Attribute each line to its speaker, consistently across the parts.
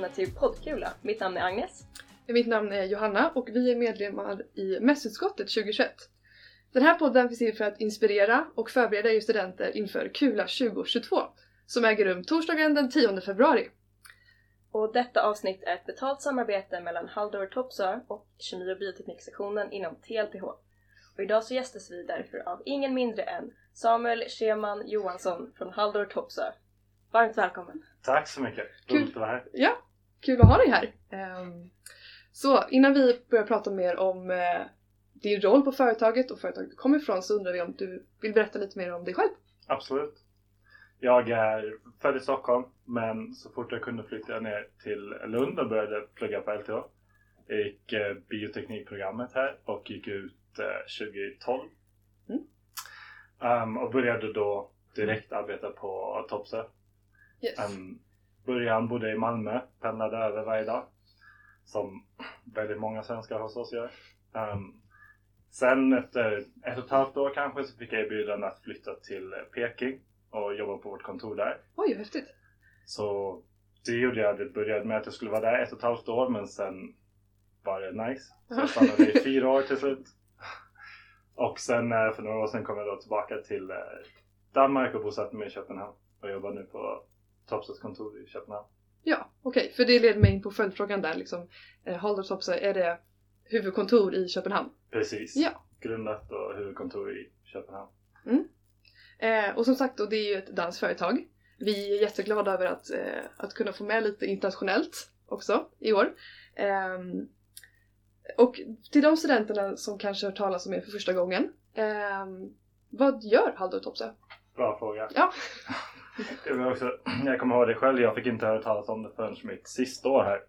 Speaker 1: välkomna till Poddkula. Mitt namn är Agnes.
Speaker 2: Mitt namn är Johanna och vi är medlemmar i mässutskottet 2021. Den här podden finns till för att inspirera och förbereda er studenter inför Kula 2022 som äger rum torsdagen den 10 februari.
Speaker 1: Och detta avsnitt är ett betalt samarbete mellan Haldor Topsö och Kemi och biotekniksektionen inom TLTH. Och idag så gästas vi därför av ingen mindre än Samuel Scheman Johansson från Haldor Topsö. Varmt välkommen!
Speaker 3: Tack så mycket!
Speaker 2: Kul.
Speaker 3: Roligt att vara här.
Speaker 2: Ja, kul att ha dig här! Ehm, Så innan vi börjar prata mer om eh, din roll på företaget och företaget du kommer ifrån så undrar vi om du vill berätta lite mer om dig själv?
Speaker 3: Absolut. Jag är född i Stockholm men så fort jag kunde flyttade jag ner till Lund och började plugga på LTH. Jag gick eh, bioteknikprogrammet här och gick ut eh, 2012.
Speaker 2: Mm.
Speaker 3: Ehm, och började då direkt arbeta på Topsö.
Speaker 2: Yes.
Speaker 3: Um, början bodde i Malmö, pendlade över varje dag. Som väldigt många svenskar hos oss gör. Um, sen efter ett och ett halvt år kanske så fick jag erbjudande att flytta till Peking och jobba på vårt kontor där.
Speaker 2: Oj, häftigt!
Speaker 3: Så det gjorde jag. Det började med att jag skulle vara där ett och ett halvt år men sen var det nice. Så jag stannade i fyra år till slut. Och sen eh, för några år sedan kom jag då tillbaka till eh, Danmark och bosatte mig i Köpenhamn. Och jobbar nu på Topsas kontor i Köpenhamn.
Speaker 2: Ja, okej, för det leder mig in på följdfrågan där liksom. Eh, Haldor Topsö, är det huvudkontor i Köpenhamn?
Speaker 3: Precis.
Speaker 2: Ja.
Speaker 3: Grundat och huvudkontor i Köpenhamn.
Speaker 2: Eh, och som sagt då, det är ju ett dansföretag. Vi är jätteglada över att, eh, att kunna få med lite internationellt också i år. Ehm, och till de studenterna som kanske hört talas om er för första gången. ehm, vad gör Haldor Topsö?
Speaker 3: Bra fråga.
Speaker 2: Ja.
Speaker 3: Jag, var också, jag kommer ihåg det själv. Jag fick inte höra talas om det förrän mitt sista år här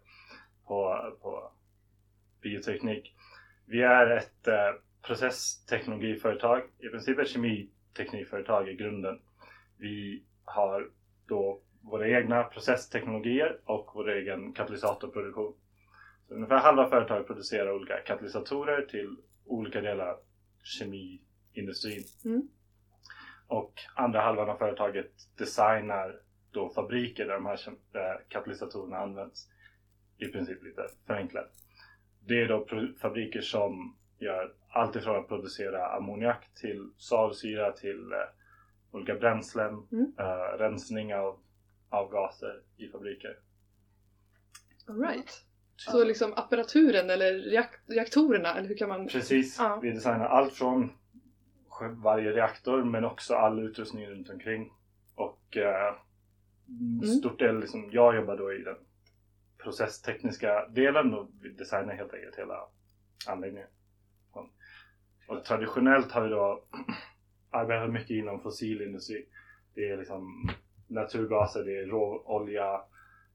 Speaker 3: på, på bioteknik. Vi är ett eh, processteknologiföretag. I princip ett kemiteknikföretag i grunden. Vi har då våra egna processteknologier och vår egen katalysatorproduktion. Så ungefär halva företaget producerar olika katalysatorer till olika delar av kemiindustrin.
Speaker 2: Mm.
Speaker 3: Och andra halvan av företaget designar då fabriker där de här katalysatorerna används. I princip lite förenklat. Det är då fabriker som gör allt ifrån att producera ammoniak till svavelsyra till eh, olika bränslen,
Speaker 2: Mm.
Speaker 3: eh, rensning av avgaser i fabriker.
Speaker 2: Alright. Så liksom apparaturen eller reak- reaktorerna, eller hur kan man...
Speaker 3: Precis,
Speaker 2: Ja.
Speaker 3: vi designar allt från varje reaktor men också all utrustning runt omkring. Och eh,
Speaker 2: Mm.
Speaker 3: stort del, liksom, jag jobbar då i den processtekniska delen och vi designar helt enkelt hela anläggningen. Och traditionellt har vi då arbetat mycket inom fossilindustri. Det är liksom naturgaser, det är råolja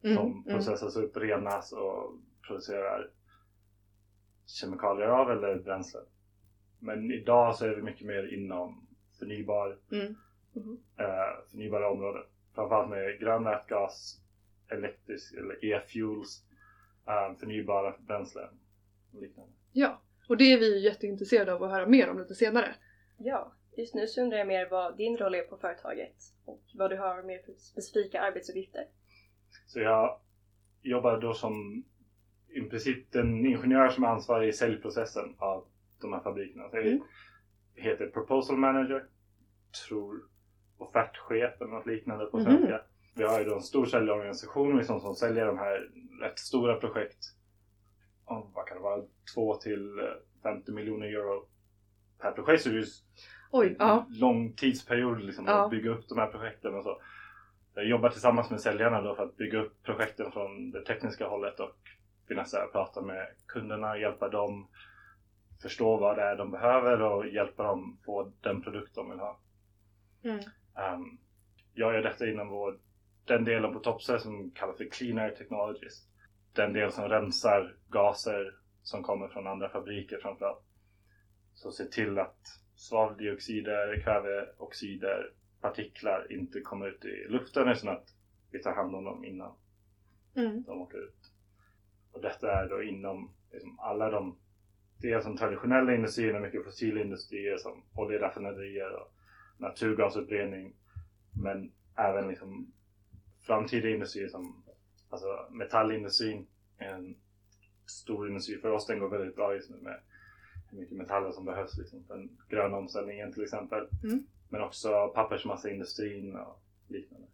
Speaker 2: Mm,
Speaker 3: som
Speaker 2: mm.
Speaker 3: processas upp, renas och producerar kemikalier av eller bränslen. Men idag så är vi mycket mer inom förnybar,
Speaker 2: Mm. Mhm.
Speaker 3: eh, förnybara områden. Framförallt med grön vätgas, elektrisk eller e-fuels, eh, förnybara bränslen och liknande.
Speaker 2: Ja, och det är vi jätteintresserade av att höra mer om lite senare.
Speaker 1: Ja, just nu så undrar jag mer vad din roll är på företaget och vad du har mer för specifika arbetsuppgifter.
Speaker 3: Så jag jobbar då som i princip den ingenjör som är ansvarig i säljprocessen av de här fabrikerna. Så
Speaker 2: Mm.
Speaker 3: heter Proposal Manager, tror offertchef eller något liknande på
Speaker 2: Mhm.
Speaker 3: svenska. Vi har ju då en stor säljorganisation liksom, som säljer de här rätt stora projekt. Oh, vad kan det vara? 2 till eh, 50 miljoner euro per projekt. Så det är ju
Speaker 2: Oj, ja.
Speaker 3: lång tidsperiod liksom,
Speaker 2: Ja.
Speaker 3: att bygga upp de här projekten och så. Jag jobbar tillsammans med säljarna då för att bygga upp projekten från det tekniska hållet och finnas där och prata med kunderna, hjälpa dem förstå vad det är de behöver och hjälpa dem få den produkt de vill ha.
Speaker 2: Mm.
Speaker 3: Um, jag gör detta inom vår, den delen på Topsö som kallas för Clean Air Technologies. Den del som rensar gaser som kommer från andra fabriker framförallt. Så se till att svaveldioxider, kväveoxider, partiklar inte kommer ut i luften utan att vi tar hand om dem innan
Speaker 2: Mm.
Speaker 3: de åker ut. Och detta är då inom liksom, alla de dels som traditionella industrierna, mycket fossilindustrier som oljeraffinaderier och naturgasutbredning. Men även liksom framtida industrier som Alltså metallindustrin en stor industri för oss. Den går väldigt bra just nu med hur mycket metaller som behövs liksom, för den gröna omställningen till exempel.
Speaker 2: Mm.
Speaker 3: Men också pappersmassaindustrin och liknande.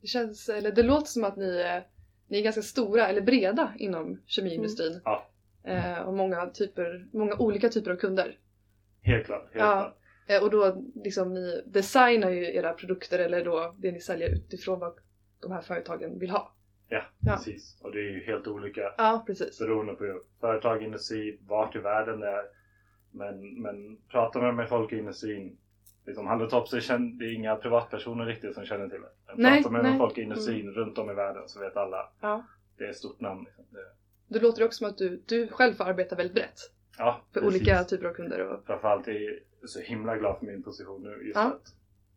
Speaker 2: Det känns, eller det låter som att ni är, ni är ganska stora eller breda inom kemiindustrin.
Speaker 3: Ja.
Speaker 2: Eh, och många, typer, många olika typer av kunder.
Speaker 3: Helt klart. Helt
Speaker 2: Ja.
Speaker 3: klart.
Speaker 2: Eh, och då liksom ni designar ju era produkter eller då det ni säljer utifrån vad de här företagen vill ha.
Speaker 3: Ja,
Speaker 2: Ja.
Speaker 3: precis. Och det är ju helt olika
Speaker 2: Ja, precis.
Speaker 3: beroende på företag, industri, vart i världen det är. Men, men pratar man med folk i industrin, liksom det är det är inga privatpersoner riktigt som känner till det. Men
Speaker 2: Nej,
Speaker 3: pratar man med
Speaker 2: nej.
Speaker 3: folk i industrin runt om i världen så vet alla,
Speaker 2: Ja.
Speaker 3: det är ett stort namn. Liksom. Det,
Speaker 2: Det låter ju också som att du, du själv får arbeta väldigt brett
Speaker 3: ja,
Speaker 2: för
Speaker 3: precis.
Speaker 2: olika typer av kunder. Och,
Speaker 3: Framförallt är jag så himla glad för min position nu just
Speaker 2: Ja.
Speaker 3: att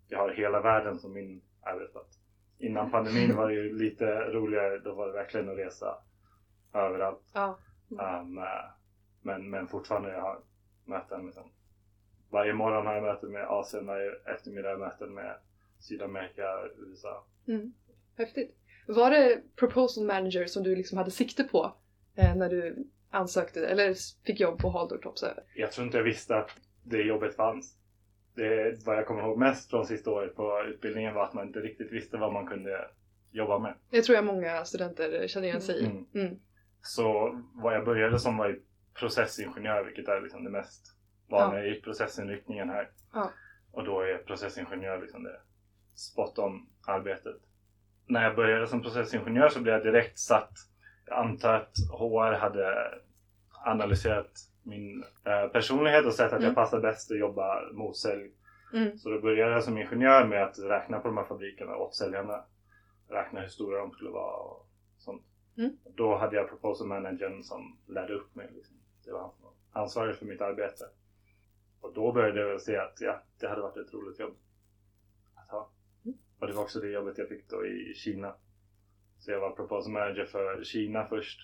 Speaker 3: jag har hela världen som min arbetsplats. Innan pandemin var det ju lite roligare, då var det verkligen att resa överallt.
Speaker 2: ja.
Speaker 3: Um, eh, men, men fortfarande jag har möten liksom. Varje morgon har jag möten med Asien, varje eftermiddag har jag möten med Sydamerika, USA.
Speaker 2: Mm. Häftigt. Var det proposal manager som du liksom hade sikte på när du ansökte eller fick jobb på Haldor Topsö?
Speaker 3: Jag tror inte jag visste att det jobbet fanns. Det, vad jag kommer ihåg mest från sista året på utbildningen var att man inte riktigt visste vad man kunde jobba med.
Speaker 2: Det tror jag många studenter känner igen sig i.
Speaker 3: Mm.
Speaker 2: Mm.
Speaker 3: Så vad jag började som var processingenjör, vilket är liksom det mest vanliga i processinriktningen här.
Speaker 2: Ja.
Speaker 3: Och då är processingenjör liksom det spot on arbetet. När jag började som processingenjör så blev jag direkt satt. Antar att HR hade analyserat min eh, personlighet och sett att
Speaker 2: Mm.
Speaker 3: jag passar bäst att jobba motsälj.
Speaker 2: Mm.
Speaker 3: Så då började jag som ingenjör med att räkna på de här fabrikerna åt säljarna. Räkna hur stora de skulle vara och sånt.
Speaker 2: Mm.
Speaker 3: Då hade jag proposal managern som lärde upp mig. Liksom. Det var han som var ansvarig för mitt arbete. Och då började jag se att ja, det hade varit ett roligt jobb att ha.
Speaker 2: Mm.
Speaker 3: Och det var också det jobbet jag fick då i Kina. Så jag var proposal manager för Kina först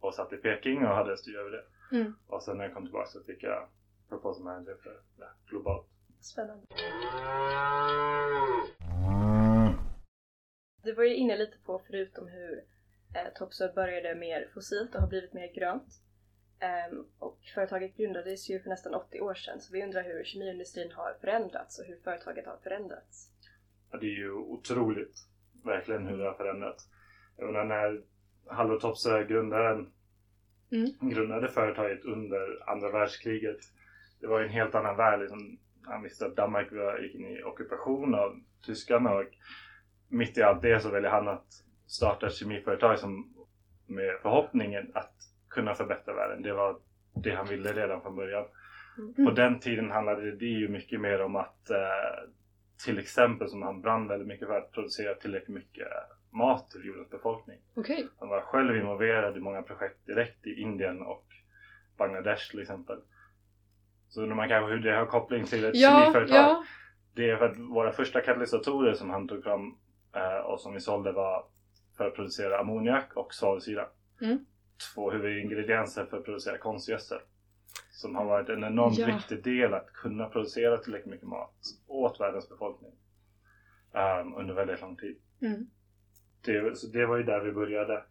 Speaker 3: och satt i Peking och hade styr över det.
Speaker 2: Mm.
Speaker 3: Och sen när jag kom tillbaka så fick jag proposal manager för ja, globalt.
Speaker 1: Spännande. Du var ju inne lite på förutom hur eh, Topsod började mer fossilt och har blivit mer grönt. Ehm, och företaget grundades ju för nästan 80 år sedan så vi undrar hur kemiindustrin har förändrats och hur företaget har förändrats.
Speaker 3: Ja, det är ju otroligt verkligen hur det har förändrats. Jag menar när Hallo Topsö, grundaren,
Speaker 2: Mm.
Speaker 3: grundade företaget under andra världskriget. Det var ju en helt annan värld. Liksom, han visste att Danmark var- gick in i ockupation av tyskarna och mitt i allt det så väljer han att starta ett kemiföretag som med förhoppningen att kunna förbättra världen. Det var det han ville redan från början.
Speaker 2: Mm.
Speaker 3: På den tiden handlade det ju mycket mer om att eh, till exempel som han brann väldigt mycket för att producera tillräckligt mycket mat till jordens befolkning.
Speaker 2: Okej.
Speaker 3: Han var själv involverad i många projekt direkt i Indien och Bangladesh till exempel. Så undrar man kanske hur det har koppling till ett
Speaker 2: Ja,
Speaker 3: kemiföretag.
Speaker 2: ja.
Speaker 3: Det är för att våra första katalysatorer som han tog fram eh, och som vi sålde var för att producera ammoniak och svavelsyra.
Speaker 2: Mm.
Speaker 3: Två huvudingredienser för att producera konstgödsel. Som har varit en enormt
Speaker 2: Ja.
Speaker 3: viktig del att kunna producera tillräckligt mycket mat åt världens befolkning. ehm, under väldigt lång tid.
Speaker 2: Mm.
Speaker 3: Det, så det var ju där vi började.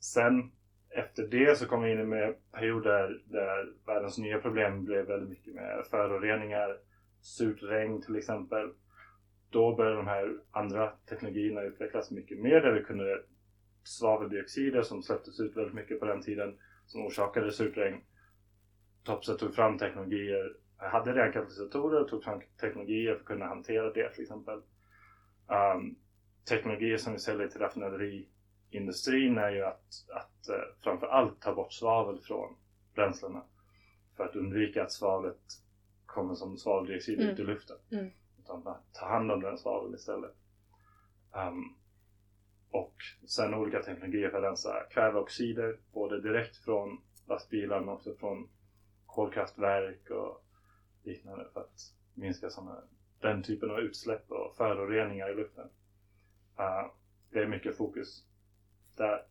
Speaker 3: Sen efter det så kom vi in med perioder där världens nya problem blev väldigt mycket med föroreningar, surt regn till exempel. Då började de här andra teknologierna utvecklas mycket mer där vi kunde svaveldioxider som släpptes ut väldigt mycket på den tiden som orsakade surt regn. Topset tog fram teknologier, hade redan katalysatorer och tog fram teknologier för att kunna hantera det till exempel. Um, teknologier som vi säljer till raffinaderiindustrin är ju att, att uh, framför allt ta bort svavel från bränslena. För att undvika att svavlet kommer som svaveldioxid
Speaker 2: Mm.
Speaker 3: ut i luften.
Speaker 2: Mm.
Speaker 3: Utan att ta hand om den svaveln istället. Um, och sen olika teknologier för att rensa kväveoxider, både direkt från lastbilar men också från kolkraftverk och liknande för att minska såna, den typen av utsläpp och föroreningar i luften. Uh, det är mycket fokus där.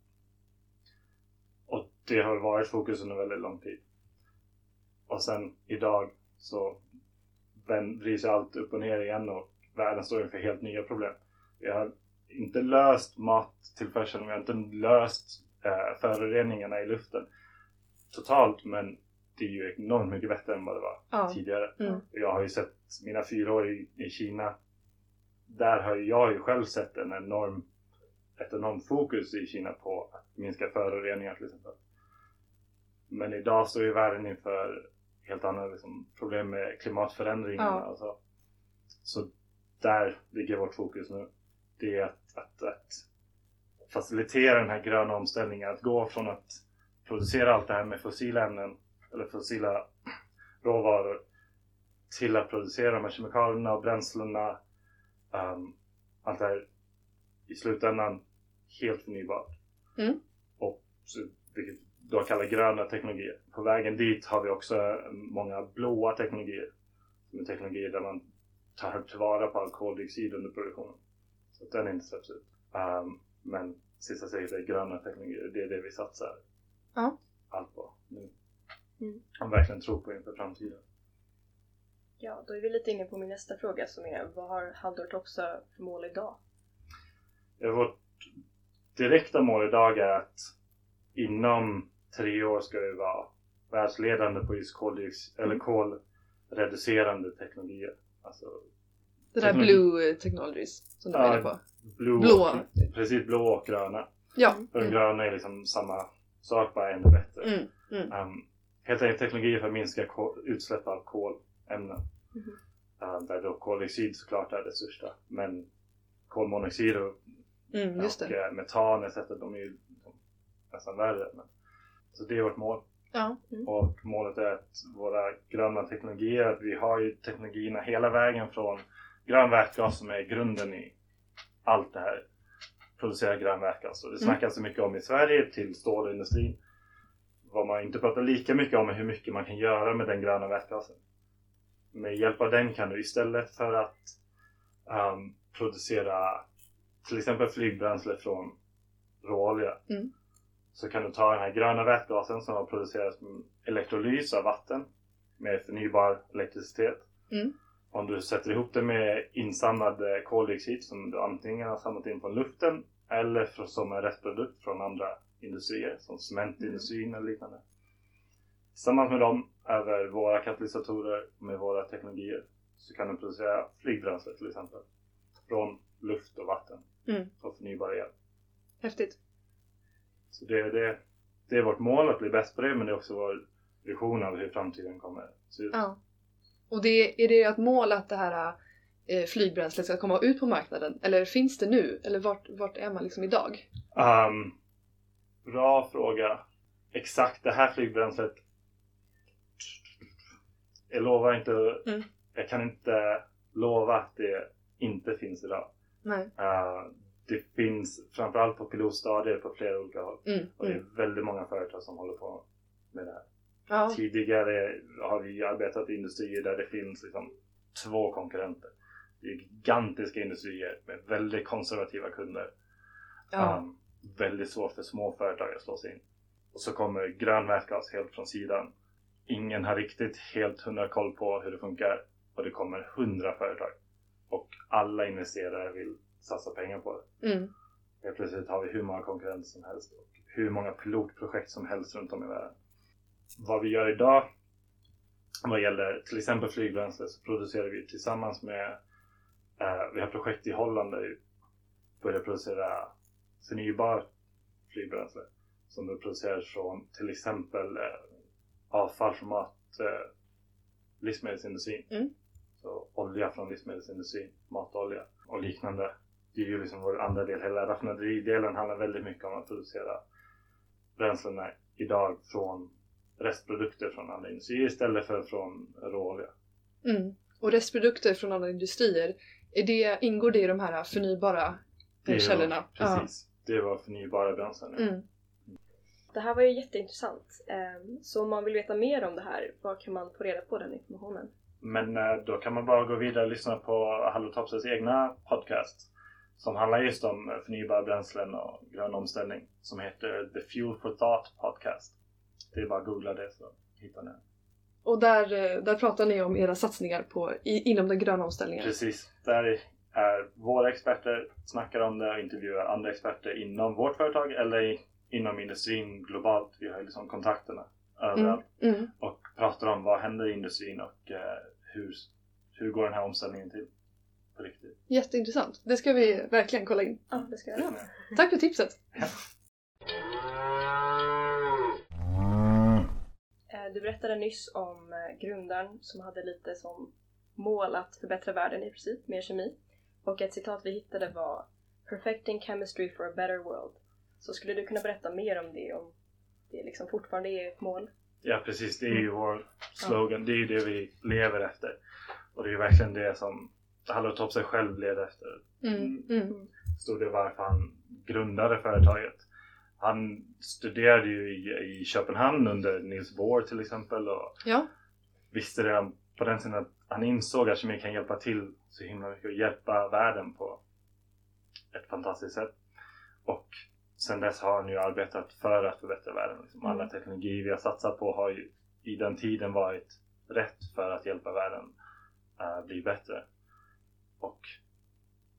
Speaker 3: Och det har varit fokus under väldigt lång tid. Och sen idag så vrids allt upp och ner igen och världen står inför helt nya problem. Vi har inte löst mattillförseln, vi har inte löst eh, föroreningarna i luften totalt men det är ju enormt mycket bättre än vad det var
Speaker 2: Ja.
Speaker 3: tidigare.
Speaker 2: Mm.
Speaker 3: Jag har ju sett mina fyra år i, i Kina. Där har jag ju själv sett en enorm, ett enormt fokus i Kina på att minska föroreningar till exempel. Men idag står ju världen inför helt andra liksom, problem med klimatförändringarna.
Speaker 2: Ja.
Speaker 3: och så. så där ligger vårt fokus nu. Det är att, att, att facilitera den här gröna omställningen. Att gå från att producera allt det här med fossila ämnen eller fossila råvaror till att producera de här kemikalierna och bränslena. Um, allt det här i slutändan helt förnybart.
Speaker 2: Mm.
Speaker 3: Och vilket då kallar gröna teknologier. På vägen dit har vi också många blåa teknologier. Som är teknologier där man tar tillvara på all koldioxid under produktionen. Så att den inte släpps ut. Um, men sista steget är gröna teknologier. Det är det vi satsar
Speaker 2: Ja.
Speaker 3: allt på nu.
Speaker 1: Mm.
Speaker 3: Och verkligen tror på inför framtiden.
Speaker 1: Ja, då är vi lite inne på min nästa fråga som är vad har Haldor Topsö för mål idag?
Speaker 3: Ja, Vårt direkta mål idag är att inom tre år ska vi vara världsledande på just koldioxid, eller kolreducerande teknologier. Alltså
Speaker 2: Det där
Speaker 3: Teknologi.
Speaker 2: blue technologies som du
Speaker 3: Ja.
Speaker 2: inne på.
Speaker 3: blå,
Speaker 2: Blå.
Speaker 3: Och, precis blå och gröna.
Speaker 2: Ja.
Speaker 3: För
Speaker 2: Mm.
Speaker 3: gröna är liksom samma sak, bara ännu bättre.
Speaker 2: Mm. Mm.
Speaker 3: Um, helt enkelt teknologier för att minska kol, utsläpp av kolämnen. Um, där då koldioxid såklart är det största. Men kolmonoxid och,
Speaker 2: Mm,
Speaker 3: och eh, metan etc. De är ju liksom nästan värre. Men, så det är vårt mål.
Speaker 2: Ja.
Speaker 3: Och målet är att våra gröna teknologier, vi har ju teknologierna hela vägen från grön vätgas som är grunden i allt det här. Producera grön vätgas. Och det
Speaker 2: Mm.
Speaker 3: snackas så mycket om i Sverige till stålindustrin. Vad man inte pratar lika mycket om är hur mycket man kan göra med den gröna vätgasen. Med hjälp av den kan du istället för att ehm, producera till exempel flygbränsle från råolja
Speaker 2: Mm.
Speaker 3: så kan du ta den här gröna vätgasen som har producerats med elektrolys av vatten med förnybar elektricitet.
Speaker 2: Mm.
Speaker 3: Om du sätter ihop det med insamlad koldioxid som du antingen har samlat in från luften eller som en restprodukt från andra industrier som cementindustrin eller liknande. Tillsammans med dem över våra katalysatorer med våra teknologier så kan du producera flygbränsle till exempel. Från luft och vatten
Speaker 2: Mm.
Speaker 3: och förnybar el.
Speaker 2: Häftigt.
Speaker 3: Så det, det, det är vårt mål att bli bäst på det men det är också vår vision av hur framtiden kommer se ut.
Speaker 2: Ja. Och det, är det ert mål att det här eh, flygbränslet ska komma ut på marknaden? Eller finns det nu? Eller vart, vart är man liksom idag?
Speaker 3: Ehm, bra fråga. Exakt det här flygbränslet. Jag lovar inte.
Speaker 2: Mm.
Speaker 3: Jag kan inte lova att det inte finns idag.
Speaker 2: Nej.
Speaker 3: Eh, det finns framförallt på pilotstadier på flera olika håll.
Speaker 2: Mm.
Speaker 3: Och det
Speaker 2: Mm.
Speaker 3: är väldigt många företag som håller på med det här.
Speaker 2: Ja.
Speaker 3: Tidigare har vi arbetat i industrier där det finns liksom två konkurrenter. Det är gigantiska industrier med väldigt konservativa kunder.
Speaker 2: Ja.
Speaker 3: Um, väldigt svårt för små företag att slå sig in. Och så kommer grön vätgas helt från sidan. Ingen har riktigt helt hundra koll på hur det funkar. Och det kommer hundra företag. Och alla investerare vill satsa pengar på det.
Speaker 2: Mm.
Speaker 3: Helt plötsligt har vi hur många konkurrenter som helst och hur många pilotprojekt som helst runt om i världen. Vad vi gör idag vad gäller till exempel flygbränsle så producerar vi tillsammans med eh, vi har projekt i Holland där vi börjar producera förnybar flygbränsle som då produceras från till exempel eh, avfall från mat, eh, livsmedelsindustrin.
Speaker 2: Mm.
Speaker 3: Så olja från livsmedelsindustrin, matolja och liknande. Det är ju liksom vår andra del. Hela raffinaderidelen handlar väldigt mycket om att producera bränslena idag från restprodukter från andra industrier istället för från råolja.
Speaker 2: Mm. Och restprodukter från andra industrier, är det, ingår det i de här förnybara
Speaker 3: Det
Speaker 2: källorna?
Speaker 3: Precis. Det var förnybara bränslen.
Speaker 2: Ja. Mm.
Speaker 1: Det här var ju jätteintressant. Ehm, Så om man vill veta mer om det här, var kan man få reda på den informationen?
Speaker 3: Men eh, då kan man bara gå vidare och lyssna på Hallotopsers egna podcast som handlar just om eh, förnybara bränslen och grön omställning som heter The Fuel for Thought Podcast. Det är bara att googla det så hittar ni den.
Speaker 2: Och där, eh, där pratar ni om era satsningar på, i, inom den gröna omställningen?
Speaker 3: Precis. Där är våra experter snackar om det och intervjuar andra experter inom vårt företag eller i, inom industrin globalt. Vi har liksom kontakterna överallt
Speaker 2: Mm. Mm.
Speaker 3: och pratar om vad händer i industrin och eh, hur, hur går den här omställningen till på riktigt.
Speaker 2: Jätteintressant. Det ska vi verkligen kolla in.
Speaker 1: Ja, det ska jag göra.
Speaker 2: Tack för tipset.
Speaker 1: Eh, Du berättade nyss om eh, grundaren som hade lite som mål att förbättra världen i princip med kemi. Och ett citat vi hittade var “Perfecting chemistry for a better world”. Så skulle du kunna berätta mer om det, om det liksom fortfarande är ett mål?
Speaker 3: Ja precis, det är ju vår slogan. Det är ju det vi lever efter. Och det är ju verkligen det som Hallå Topsy själv leder efter.
Speaker 2: Mm. Mm.
Speaker 3: Stor del varför han grundade företaget. Han studerade ju i, i Köpenhamn under Niels Bohr till exempel och
Speaker 2: Ja.
Speaker 3: visste redan på den tiden att han insåg att kemi kan hjälpa till så himla mycket och hjälpa världen på ett fantastiskt sätt. Och sen dess har han ju arbetat för att förbättra världen. Liksom alla teknologier vi har satsat på har ju i den tiden varit rätt för att hjälpa världen uh, bli bättre. Och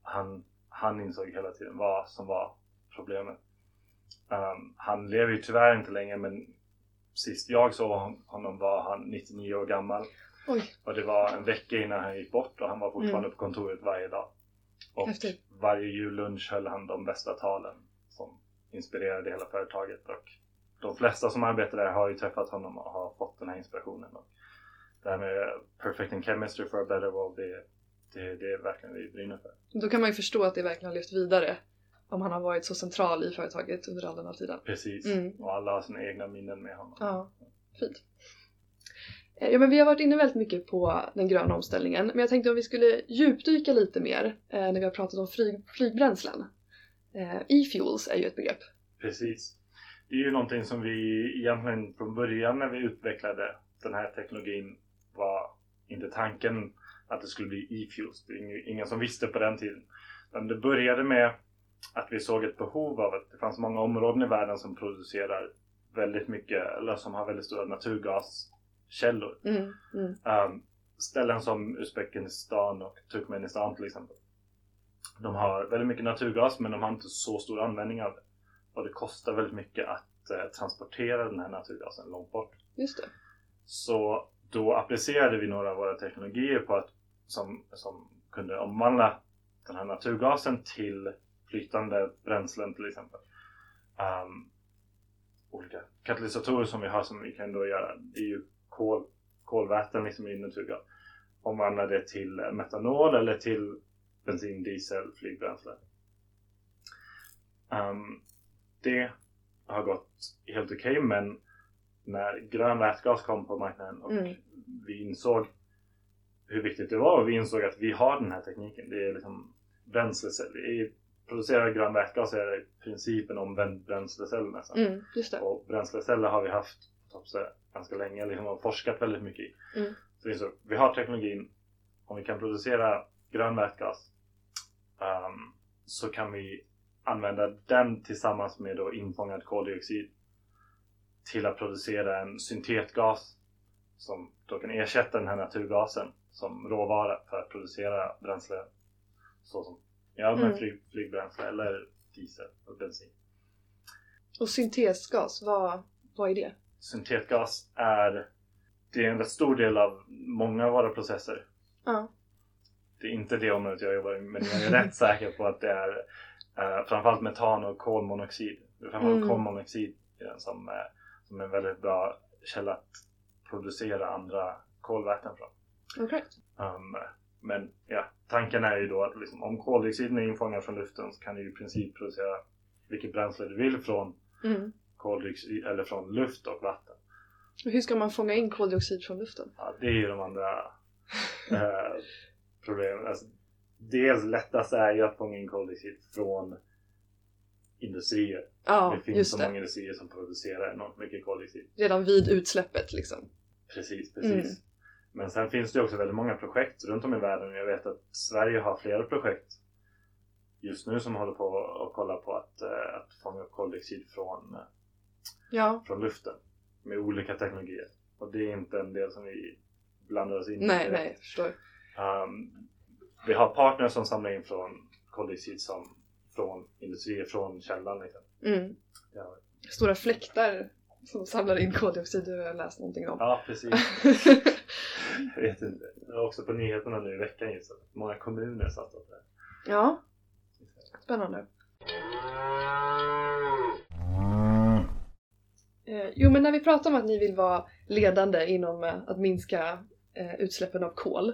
Speaker 3: han, han insåg hela tiden vad som var problemet. Um, han lever ju tyvärr inte längre men sist jag såg hon- honom var han 99 år gammal.
Speaker 2: Oj.
Speaker 3: Och det var en vecka innan han gick bort och han var fortfarande på kontoret varje dag. Och
Speaker 2: Häftigt.
Speaker 3: varje jullunch höll han de bästa talen inspirerade hela företaget. Och de flesta som arbetar där har ju träffat honom och har fått den här inspirationen. Och det här med perfecting chemistry for a better world, det, det, det är verkligen vi brinner för.
Speaker 2: Då kan man ju förstå att det verkligen har lyft vidare om han har varit så central i företaget under all den här tiden.
Speaker 3: Precis.
Speaker 2: Mm.
Speaker 3: Och alla har sina egna minnen med honom.
Speaker 2: Ja, fint. Eh, Ja, men vi har varit inne väldigt mycket på den gröna omställningen, men jag tänkte om vi skulle djupdyka lite mer eh, när vi har pratat om flyg, flygbränslen. Eh, E-fuels är ju ett begrepp.
Speaker 3: Precis. Det är ju någonting som vi egentligen från början när vi utvecklade den här teknologin var inte tanken att det skulle bli e-fuels. Det är ing- ingen som visste på den tiden. Men det började med att vi såg ett behov av att det fanns många områden i världen som producerar väldigt mycket, eller som har väldigt stora naturgaskällor.
Speaker 2: Mm, mm,
Speaker 3: Um, ställen som Uzbekistan och Turkmenistan till exempel. De har väldigt mycket naturgas men de har inte så stor användning av det. Och det kostar väldigt mycket att eh, transportera den här naturgasen långt bort.
Speaker 2: just det.
Speaker 3: Så då applicerade vi några av våra teknologier på att, som, som kunde omvandla den här naturgasen till flytande bränslen till exempel. Um, olika katalysatorer som vi har som vi kan då göra, det är ju kol, kolväten liksom i naturgas. Omvandla det till metanol eller till bensin, diesel, flygbränsle. Um, det har gått helt okej men när grön vätgas kom på marknaden och
Speaker 2: Mm.
Speaker 3: vi insåg hur viktigt det var och vi insåg att vi har den här tekniken. Det är liksom bränsleceller. I producerar grön vätgas är det i princip en omvänd bränslecell nästan.
Speaker 2: Mm.
Speaker 3: Och bränsleceller har vi haft ganska länge liksom, och forskat väldigt mycket i.
Speaker 2: Mm.
Speaker 3: Så vi insåg, vi har teknologin. Om vi kan producera grön vätgas ehm, så kan vi använda den tillsammans med då infångad koldioxid till att producera en syntetgas som då kan ersätta den här naturgasen som råvara för att producera bränsle så som ja,
Speaker 2: Mm.
Speaker 3: flyg, flygbränsle eller diesel och bensin.
Speaker 2: Och syntesgas, vad, vad är det?
Speaker 3: Syntetgas är det är en rätt stor del av många av våra processer.
Speaker 2: Ja.
Speaker 3: Det är inte det området jag jobbar i men jag är rätt säker på att det är uh, framförallt metan och kolmonoxid. Det framförallt
Speaker 2: Mm.
Speaker 3: kolmonoxid som, eh, som är en väldigt bra källa att producera andra kolväten från.
Speaker 2: Okej.
Speaker 3: Um, men ja, tanken är ju då att liksom, om koldioxiden är infångad från luften så kan du i princip producera vilket bränsle du vill från
Speaker 2: Mm.
Speaker 3: koldioxid eller från luft och vatten.
Speaker 2: Hur ska man fånga in koldioxid från luften?
Speaker 3: Ja, det är ju de andra eh, problemen. Alltså, dels lättast är ju att fånga in koldioxid från industrier.
Speaker 2: Ja,
Speaker 3: det finns så många industrier som producerar enormt mycket koldioxid.
Speaker 2: Redan vid utsläppet liksom.
Speaker 3: Precis, precis.
Speaker 2: Mm.
Speaker 3: Men sen finns det också väldigt många projekt runt om i världen. Jag vet att Sverige har flera projekt just nu som håller på och kollar på att, eh, att fånga upp koldioxid från, eh,
Speaker 2: Ja.
Speaker 3: från luften med olika teknologier. Och det är inte en del som vi blandar oss in i
Speaker 2: Nej,
Speaker 3: direkt.
Speaker 2: nej, förstår.
Speaker 3: Um, vi har partners som samlar in från koldioxid som från industrier, från källan liksom.
Speaker 2: Mm.
Speaker 3: Ja,
Speaker 2: Stora fläktar som samlar in koldioxid, har jag läst någonting om.
Speaker 3: ja precis. Jag vet inte. Det var också på nyheterna nu i veckan just att många kommuner satt upp det.
Speaker 2: ja, spännande. Eh, jo, men när vi pratar om att ni vill vara ledande inom eh, att minska eh, utsläppen av kol.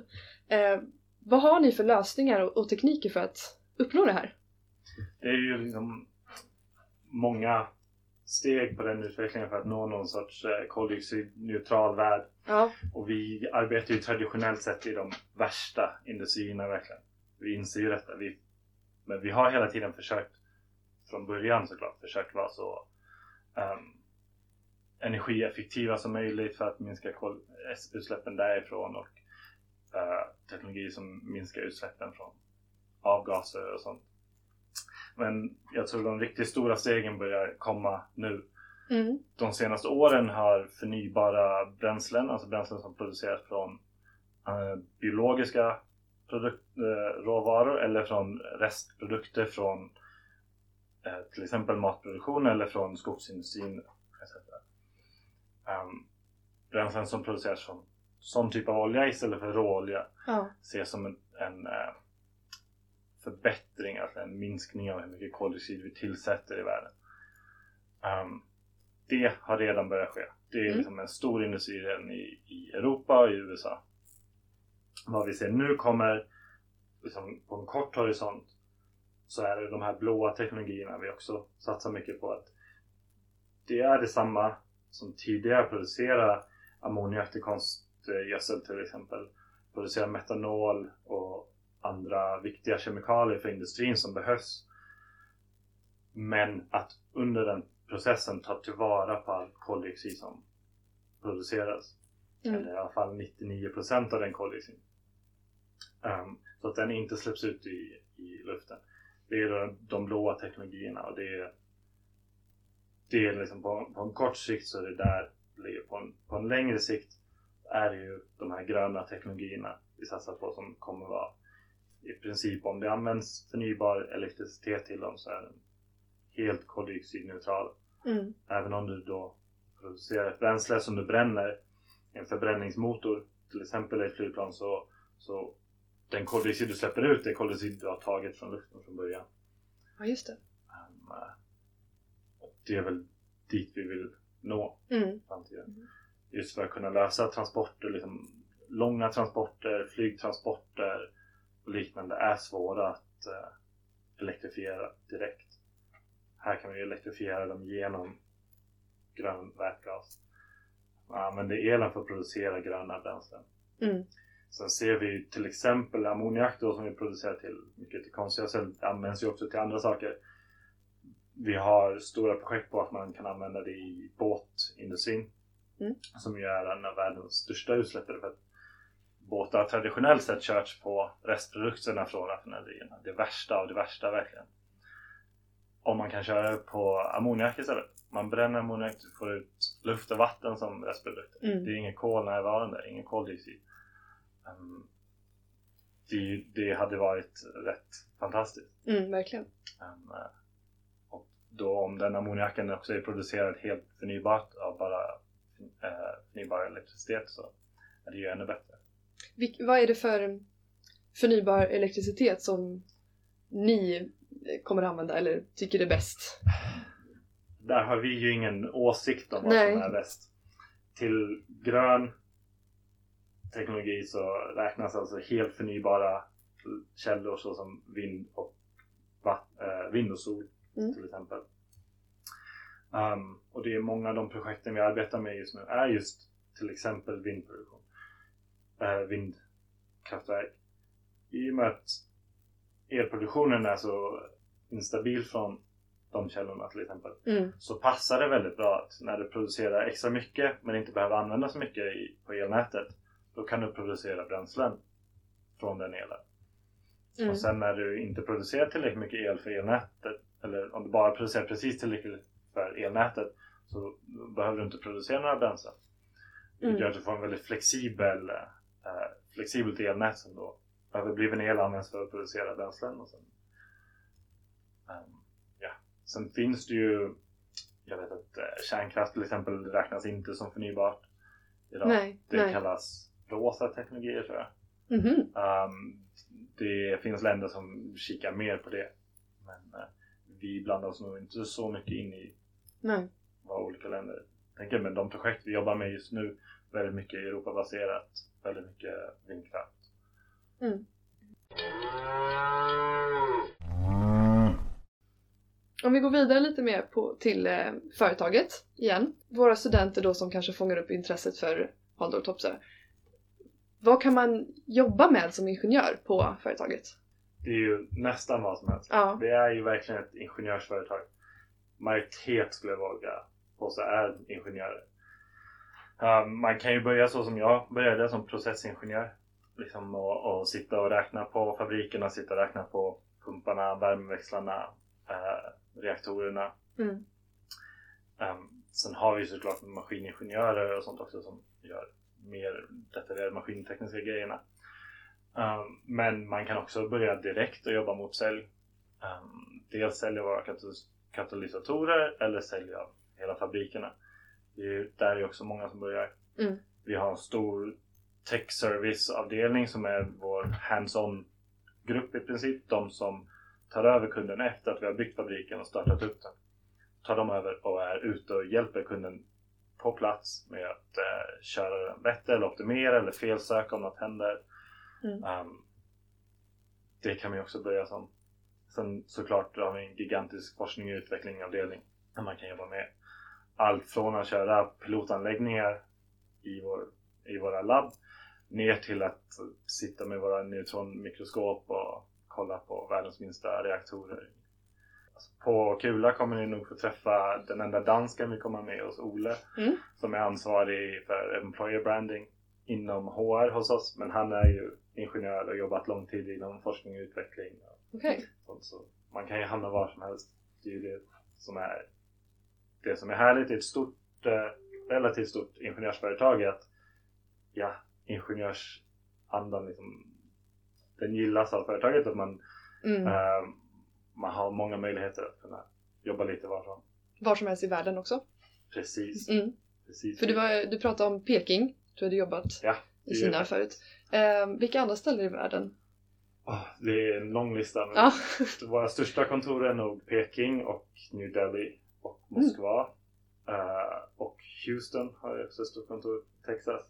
Speaker 2: Eh, vad har ni för lösningar och, och tekniker för att uppnå det här?
Speaker 3: Det är ju liksom många steg på den utvecklingen för att nå någon sorts eh, koldioxidneutral värld.
Speaker 2: Ja.
Speaker 3: Och vi arbetar ju traditionellt sett i de värsta industrierna verkligen. Vi inser ju detta. Vi, men vi har hela tiden försökt, från början såklart, försökt vara så ehm, energieffektiva som möjligt för att minska utsläppen därifrån och uh, teknologi som minskar utsläppen från avgaser och sånt. Men jag tror de riktigt stora stegen börjar komma nu
Speaker 2: Mm.
Speaker 3: de senaste åren har förnybara bränslen, alltså bränslen som produceras från eh, biologiska produkt, eh, råvaror eller från restprodukter från eh, till exempel matproduktion eller från skogsindustrin. etc. Um, bränslen som produceras från sån typ av olja istället för råolja
Speaker 2: Ja.
Speaker 3: ses som en, en eh, förbättring, alltså en minskning av hur mycket koldioxid vi tillsätter i världen. Ehm, det har redan börjat ske. Det är
Speaker 2: Mm.
Speaker 3: liksom en stor industri redan i, i Europa och i USA. Vad vi ser nu kommer liksom, på en kort horisont så är det de här blåa teknologierna vi också satsar mycket på. att Det är detsamma som tidigare producera ammoniak till konstgödsel till exempel. Producera metanol och andra viktiga kemikalier för industrin som behövs. Men att under den processen ta tillvara på all koldioxid som produceras.
Speaker 2: Mm.
Speaker 3: Eller i alla fall 99% av den koldioxiden. Ehm, så att den inte släpps ut i, i luften. Det är de blåa teknologierna och det är, det är liksom på, på en kort sikt så är det där det ligger. På en, på en längre sikt är ju de här gröna teknologierna vi satsar på som kommer vara i princip om det används förnybar elektricitet till dem så är den helt koldioxidneutral.
Speaker 2: Mm.
Speaker 3: Även om du då producerar ett bränsle som du bränner en förbränningsmotor till exempel i ett flygplan så, så den koldioxid du släpper ut är koldioxid du har tagit från luften från början.
Speaker 2: ja, just det.
Speaker 3: Um, och det är väl dit vi vill nå
Speaker 2: Mm.
Speaker 3: framtiden. Just för att kunna lösa transporter, liksom, långa transporter, flygtransporter och liknande är svåra att eh, elektrifiera direkt. Här kan vi elektrifiera dem genom grön vätgas. Man använder elen för att producera gröna bränslen.
Speaker 2: Mm.
Speaker 3: Sen ser vi till exempel ammoniak då som vi producerar till mycket till konstgödsel. Det används ju också till andra saker. Vi har stora projekt på att man kan använda det i båtindustrin.
Speaker 2: Mm.
Speaker 3: Som ju är en av världens största utsläppare. För att båtar har traditionellt sett körts på restprodukterna från raffinaderierna. Det värsta av det värsta verkligen. Om man kan köra på ammoniak istället. Man bränner ammoniak, du får ut luft och vatten som restprodukter.
Speaker 2: Mm.
Speaker 3: Det är ingen kol närvarande, ingen koldioxid. Um, det, det hade varit rätt fantastiskt.
Speaker 2: Mm, verkligen.
Speaker 3: Um, och då om den ammoniaken också är producerad helt förnybart av bara förnybar elektricitet så är det ju ännu bättre.
Speaker 2: Vilk, vad är det för förnybar elektricitet som ni eh, kommer att använda eller tycker är bäst?
Speaker 3: Där har vi ju ingen åsikt om vad
Speaker 2: Nej.
Speaker 3: som är bäst. Till grön teknologi så räknas alltså helt förnybara källor såsom vind och, eh, vind och sol
Speaker 2: Mm.
Speaker 3: till exempel. Um, och det är många av de projekten vi arbetar med just nu är just till exempel vindproduktion. Eh, vindkraftverk. I och med att elproduktionen är så instabil från de källorna till exempel
Speaker 2: Mm.
Speaker 3: så passar det väldigt bra att när du producerar extra mycket men inte behöver använda så mycket i, på elnätet då kan du producera bränslen från den elen.
Speaker 2: Mm.
Speaker 3: Och sen när du inte producerar tillräckligt mycket el för elnätet eller om du bara producerar precis tillräckligt för elnätet så behöver du inte producera några bränslen. Vilket
Speaker 2: Mm.
Speaker 3: gör att du får en väldigt flexibel, eh, flexibelt elnät som då överbliven el används för att producera bränslen. Och sen, ehm, ja. sen finns det ju, jag vet att eh, kärnkraft till exempel räknas inte som förnybart idag.
Speaker 2: Nej,
Speaker 3: det
Speaker 2: nej.
Speaker 3: kallas rosa teknologier tror jag.
Speaker 2: Mhm.
Speaker 3: Ehm, det finns länder som kikar mer på det. Men eh, vi blandar oss nog inte så mycket in i
Speaker 2: Nej.
Speaker 3: vad olika länder tänker. Men de projekt vi jobbar med just nu, väldigt mycket Europabaserat, väldigt mycket vindkraft.
Speaker 2: Mm. Om vi går vidare lite mer på, till eh, företaget igen. Våra studenter då som kanske fångar upp intresset för Haldor Topsö. Vad kan man jobba med som ingenjör på företaget?
Speaker 3: Det är ju nästan vad som helst.
Speaker 2: Ja.
Speaker 3: Det är ju verkligen ett ingenjörsföretag. Majoritet skulle jag våga påstå är ingenjörer. Um, man kan ju börja så som jag började som processingenjör. Liksom och, och sitta och räkna på fabrikerna, sitta och räkna på pumparna, värmeväxlarna, eh, reaktorerna.
Speaker 2: Mm.
Speaker 3: Um, sen har vi såklart maskiningenjörer och sånt också som gör mer detaljerade maskintekniska grejerna. Um, men man kan också börja direkt och jobba mot sälj. Um, dels våra katalys- katalysatorer eller sälja hela fabrikerna. Det är där är också många som börjar.
Speaker 2: Mm.
Speaker 3: Vi har en stor tech service avdelning som är vår hands-on grupp i princip. De som tar över kunden efter att vi har byggt fabriken och startat upp den. Tar de över och är ute och hjälper kunden på plats med att eh, köra den bättre eller optimera eller felsöka om något händer.
Speaker 2: Mm.
Speaker 3: Um, det kan man ju också börja som. Sen såklart har vi en gigantisk forskning och utvecklingsavdelning där man kan jobba med allt från att köra pilotanläggningar i, vår, i våra labb ner till att sitta med våra neutronmikroskop och kolla på världens minsta reaktorer. Alltså på Kula kommer ni nog få träffa den enda dansken vi kommer med oss, Ole,
Speaker 2: Mm.
Speaker 3: som är ansvarig för employer branding inom HR hos oss. Men han är ju ingenjör och jobbat lång tid inom forskning och utveckling. Sånt, så man kan ju hamna var som helst. Det är ju det som är det som är härligt i ett stort, eh, relativt stort ingenjörsföretag är att ja, ingenjörsandan liksom, den gillas av företaget och man,
Speaker 2: Mm.
Speaker 3: eh, man har många möjligheter att kunna jobba lite varifrån.
Speaker 2: Var som helst i världen också.
Speaker 3: Precis.
Speaker 2: Mm.
Speaker 3: precis.
Speaker 2: För du, var, du pratade om Peking. Du hade jobbat
Speaker 3: Ja,
Speaker 2: i Kina förut. Eh, vilka andra ställen i världen?
Speaker 3: Åh, det är en lång lista. Men
Speaker 2: Ja.
Speaker 3: Våra största kontor är nog Peking och New Delhi och Moskva. Eh, och Houston har också ett stort kontor. Texas.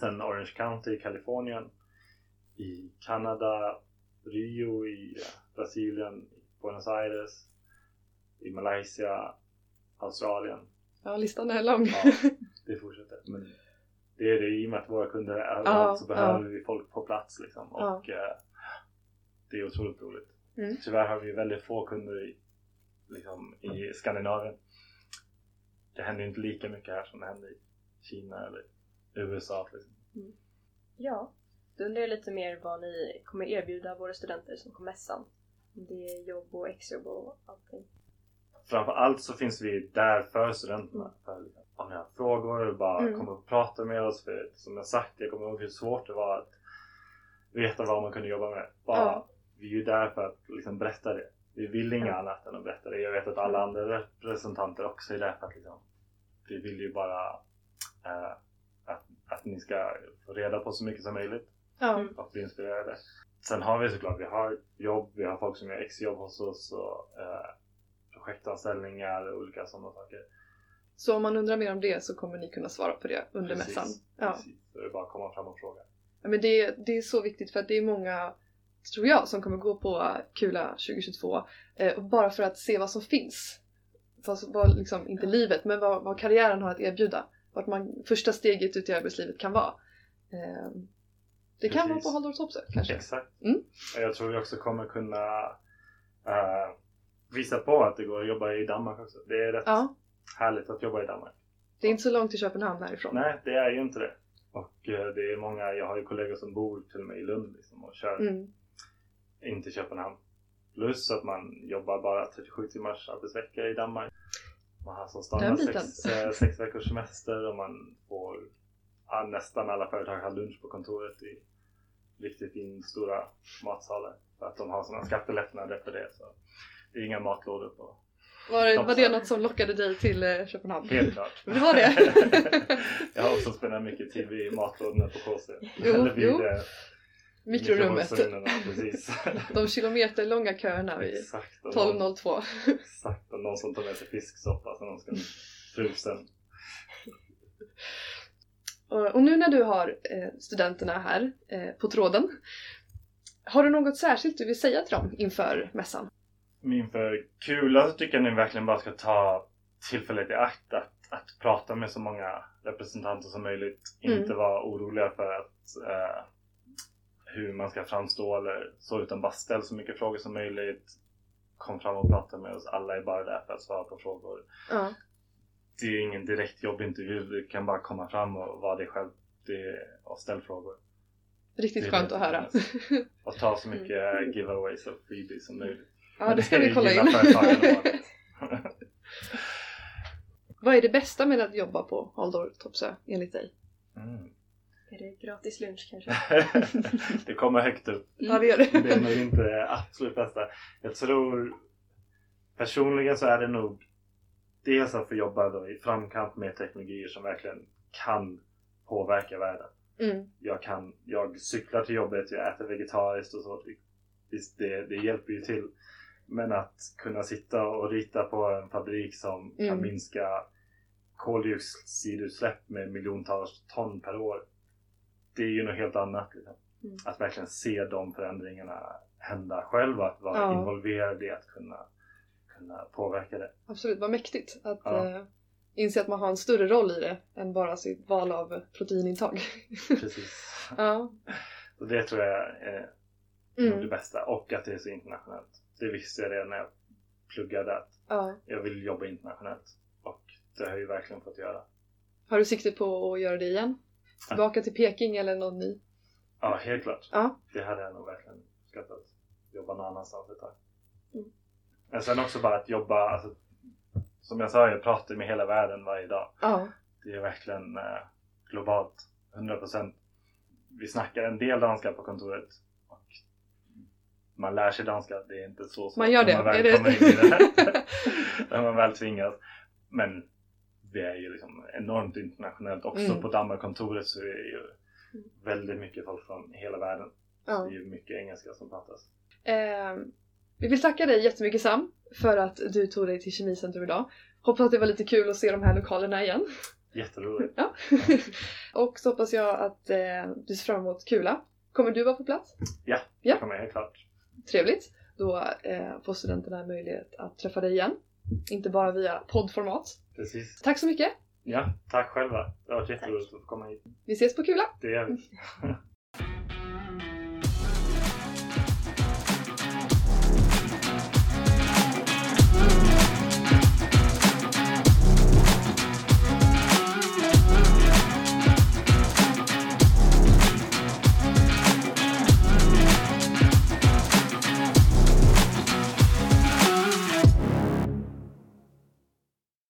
Speaker 3: Sen Orange County i Kalifornien. I Kanada. Rio i eh, Brasilien. Buenos Aires. I Malaysia. Australien.
Speaker 2: ja, listan är lång.
Speaker 3: Ja, det fortsätter. Men det är det i och med att våra kunder är överallt så behöver vi folk på plats liksom. Och eh, det är otroligt roligt.
Speaker 2: Mm.
Speaker 3: Tyvärr har vi väldigt få kunder i, liksom, i Skandinavien. Det händer inte lika mycket här som det händer i Kina eller USA. Liksom.
Speaker 1: Ja, då undrar jag lite mer vad ni kommer erbjuda våra studenter som kommer mässan. Det är jobb och exjobb och allting.
Speaker 3: Framför allt så finns vi där för studenterna. För, liksom, om ni har frågor, bara
Speaker 2: Mm.
Speaker 3: kom och prata med oss. För som jag sagt, jag kommer ihåg hur svårt det var att veta vad man kunde jobba med. Bara,
Speaker 2: Ja.
Speaker 3: Vi är ju där för att liksom berätta det. Vi vill inget
Speaker 2: Ja.
Speaker 3: annat än att berätta det. Jag vet att alla andra representanter också är där för att liksom, vi vill ju bara eh, att, att ni ska få reda på så mycket som möjligt
Speaker 2: Ja.
Speaker 1: Mm.
Speaker 3: och bli inspirerade. Sen har vi såklart, vi har jobb, vi har folk som gör exjobb hos oss och eh, projektanställningar och olika sådana saker.
Speaker 2: Så om man undrar mer om det så kommer ni kunna svara på det under
Speaker 3: Precis,
Speaker 2: mässan. Ja.
Speaker 3: Precis. Så det är bara att komma fram och fråga.
Speaker 2: Ja, Men det, det är så viktigt för att det är många, tror jag, som kommer gå på Kula 2022 eh, bara för att se vad som finns. Fast vad, liksom, inte livet, men vad, vad karriären har att erbjuda. Vart man, första steget ut i arbetslivet kan vara. Eh, det kan vara på Halldorf Topsö kanske.
Speaker 3: Exakt.
Speaker 2: Mm.
Speaker 3: Jag tror vi också kommer kunna eh, visa på att det går att jobba i Danmark också. Det är rätt
Speaker 2: Ja,
Speaker 3: härligt att jobba i Danmark.
Speaker 2: det är inte så långt till Köpenhamn härifrån.
Speaker 3: Nej, det är ju inte det. Och eh, det är många, jag har ju kollegor som bor till och med i Lund liksom, och kör
Speaker 2: Mm.
Speaker 3: in till Köpenhamn. Plus att man jobbar bara 37 timmars arbetsvecka i Danmark. Man har som standard sex, eh, sex veckors semester och man får ja, nästan alla företag har lunch på kontoret i riktigt in stora matsalar. För att de har sådana skattelättnader för det. Så det är inga matlådor på.
Speaker 2: Var, det- var det något som lockade dig till eh, Köpenhamn?
Speaker 3: Helt klart.
Speaker 2: Det var det?
Speaker 3: jag har också spenderat mycket tid vid matlådorna på KC.
Speaker 2: Jo,
Speaker 3: Eller vid
Speaker 2: jo.
Speaker 3: eh,
Speaker 2: Mikrorummet.
Speaker 3: Precis.
Speaker 2: De kilometerlånga köerna vid
Speaker 3: Exakt. Och någon,
Speaker 2: 12.02.
Speaker 3: exakt. Och någon som tar med sig fisksoppa som de ska frusen.
Speaker 2: Och, och nu när du har eh, studenterna här eh, på tråden, har du något särskilt du vill säga till dem inför mässan?
Speaker 3: Inför Kula så tycker jag ni verkligen bara ska ta tillfället i akt att, att prata med så många representanter som möjligt.
Speaker 2: Mm.
Speaker 3: Inte vara oroliga för att eh, hur man ska framstå eller så utan bara ställ så mycket frågor som möjligt. Kom fram och prata med oss. Alla är bara där för att svara på frågor.
Speaker 2: Ja.
Speaker 3: Det är ingen direkt jobbintervju. Du kan bara komma fram och vara dig själv och ställ frågor.
Speaker 2: Riktigt skönt att höra.
Speaker 3: Och ta så mycket giveaways och freebies som möjligt.
Speaker 2: Ja, det ska vi kolla in. Vad är det bästa med att jobba på Haldor Topsö enligt dig?
Speaker 3: Mm.
Speaker 1: Är det gratis lunch kanske?
Speaker 3: det kommer högt upp.
Speaker 2: Ja, det gör det.
Speaker 3: Det är nog inte det absolut bästa. Jag tror personligen så är det nog dels att få jobba då i framkant med teknologier som verkligen kan påverka världen.
Speaker 2: Mm.
Speaker 3: Jag, kan, jag cyklar till jobbet, jag äter vegetariskt och så. Visst, det, det hjälper ju till. Men att kunna sitta och rita på en fabrik som
Speaker 2: Mm.
Speaker 3: kan minska koldioxidutsläpp med miljontals ton per år. Det är ju något helt annat. Liksom.
Speaker 1: Mm.
Speaker 3: Att verkligen se de förändringarna hända själv. Att vara
Speaker 2: Ja.
Speaker 3: involverad i att kunna, kunna påverka det.
Speaker 2: Absolut, vad mäktigt att
Speaker 3: Ja.
Speaker 2: eh, inse att man har en större roll i det än bara sitt val av proteinintag.
Speaker 3: Precis.
Speaker 2: ja.
Speaker 3: Så det tror jag är nog det
Speaker 2: Mm.
Speaker 3: bästa. Och att det är så internationellt. Det visste jag redan när jag pluggade att
Speaker 2: ja.
Speaker 3: jag vill jobba internationellt. Och det har jag ju verkligen fått göra.
Speaker 2: Har du sikte på att göra det igen? Tillbaka till Peking eller någon ny?
Speaker 3: Ja, helt klart.
Speaker 2: Ja.
Speaker 3: Det hade jag nog verkligen uppskattat. Jobba någon annanstans ett tag.
Speaker 2: Mm.
Speaker 3: Men sen också bara att jobba, alltså, som jag sa, jag pratar med hela världen varje dag.
Speaker 2: Ja.
Speaker 3: Det är verkligen eh, globalt, 100%. Vi snackar en del danska på kontoret. Man lär sig danska, det är inte så svårt
Speaker 2: Man gör
Speaker 3: när
Speaker 2: det?
Speaker 3: man väl kommer in i det. när man väl tvingas. Men det är ju liksom enormt internationellt. Också
Speaker 2: Mm.
Speaker 3: på Danmarkontoret så är det ju väldigt mycket folk från hela världen.
Speaker 2: ja.
Speaker 3: Det är ju mycket engelska som pratas.
Speaker 2: Eh, vi vill tacka dig jättemycket Sam för att du tog dig till Kemicentrum idag. Hoppas att det var lite kul att se de här lokalerna igen.
Speaker 3: Jätteroligt.
Speaker 2: Ja. och så hoppas jag att eh, du ser fram emot Kula. Kommer du vara på plats?
Speaker 3: Ja,
Speaker 2: Ja.
Speaker 3: kommer helt klart.
Speaker 2: Trevligt. Då eh, får studenterna möjlighet att träffa dig igen. Inte bara via poddformat.
Speaker 3: Precis.
Speaker 2: Tack så mycket!
Speaker 3: Ja, tack själva. Det har varit jätteroligt att få komma hit.
Speaker 2: Vi ses på Kula!
Speaker 3: Det gör vi.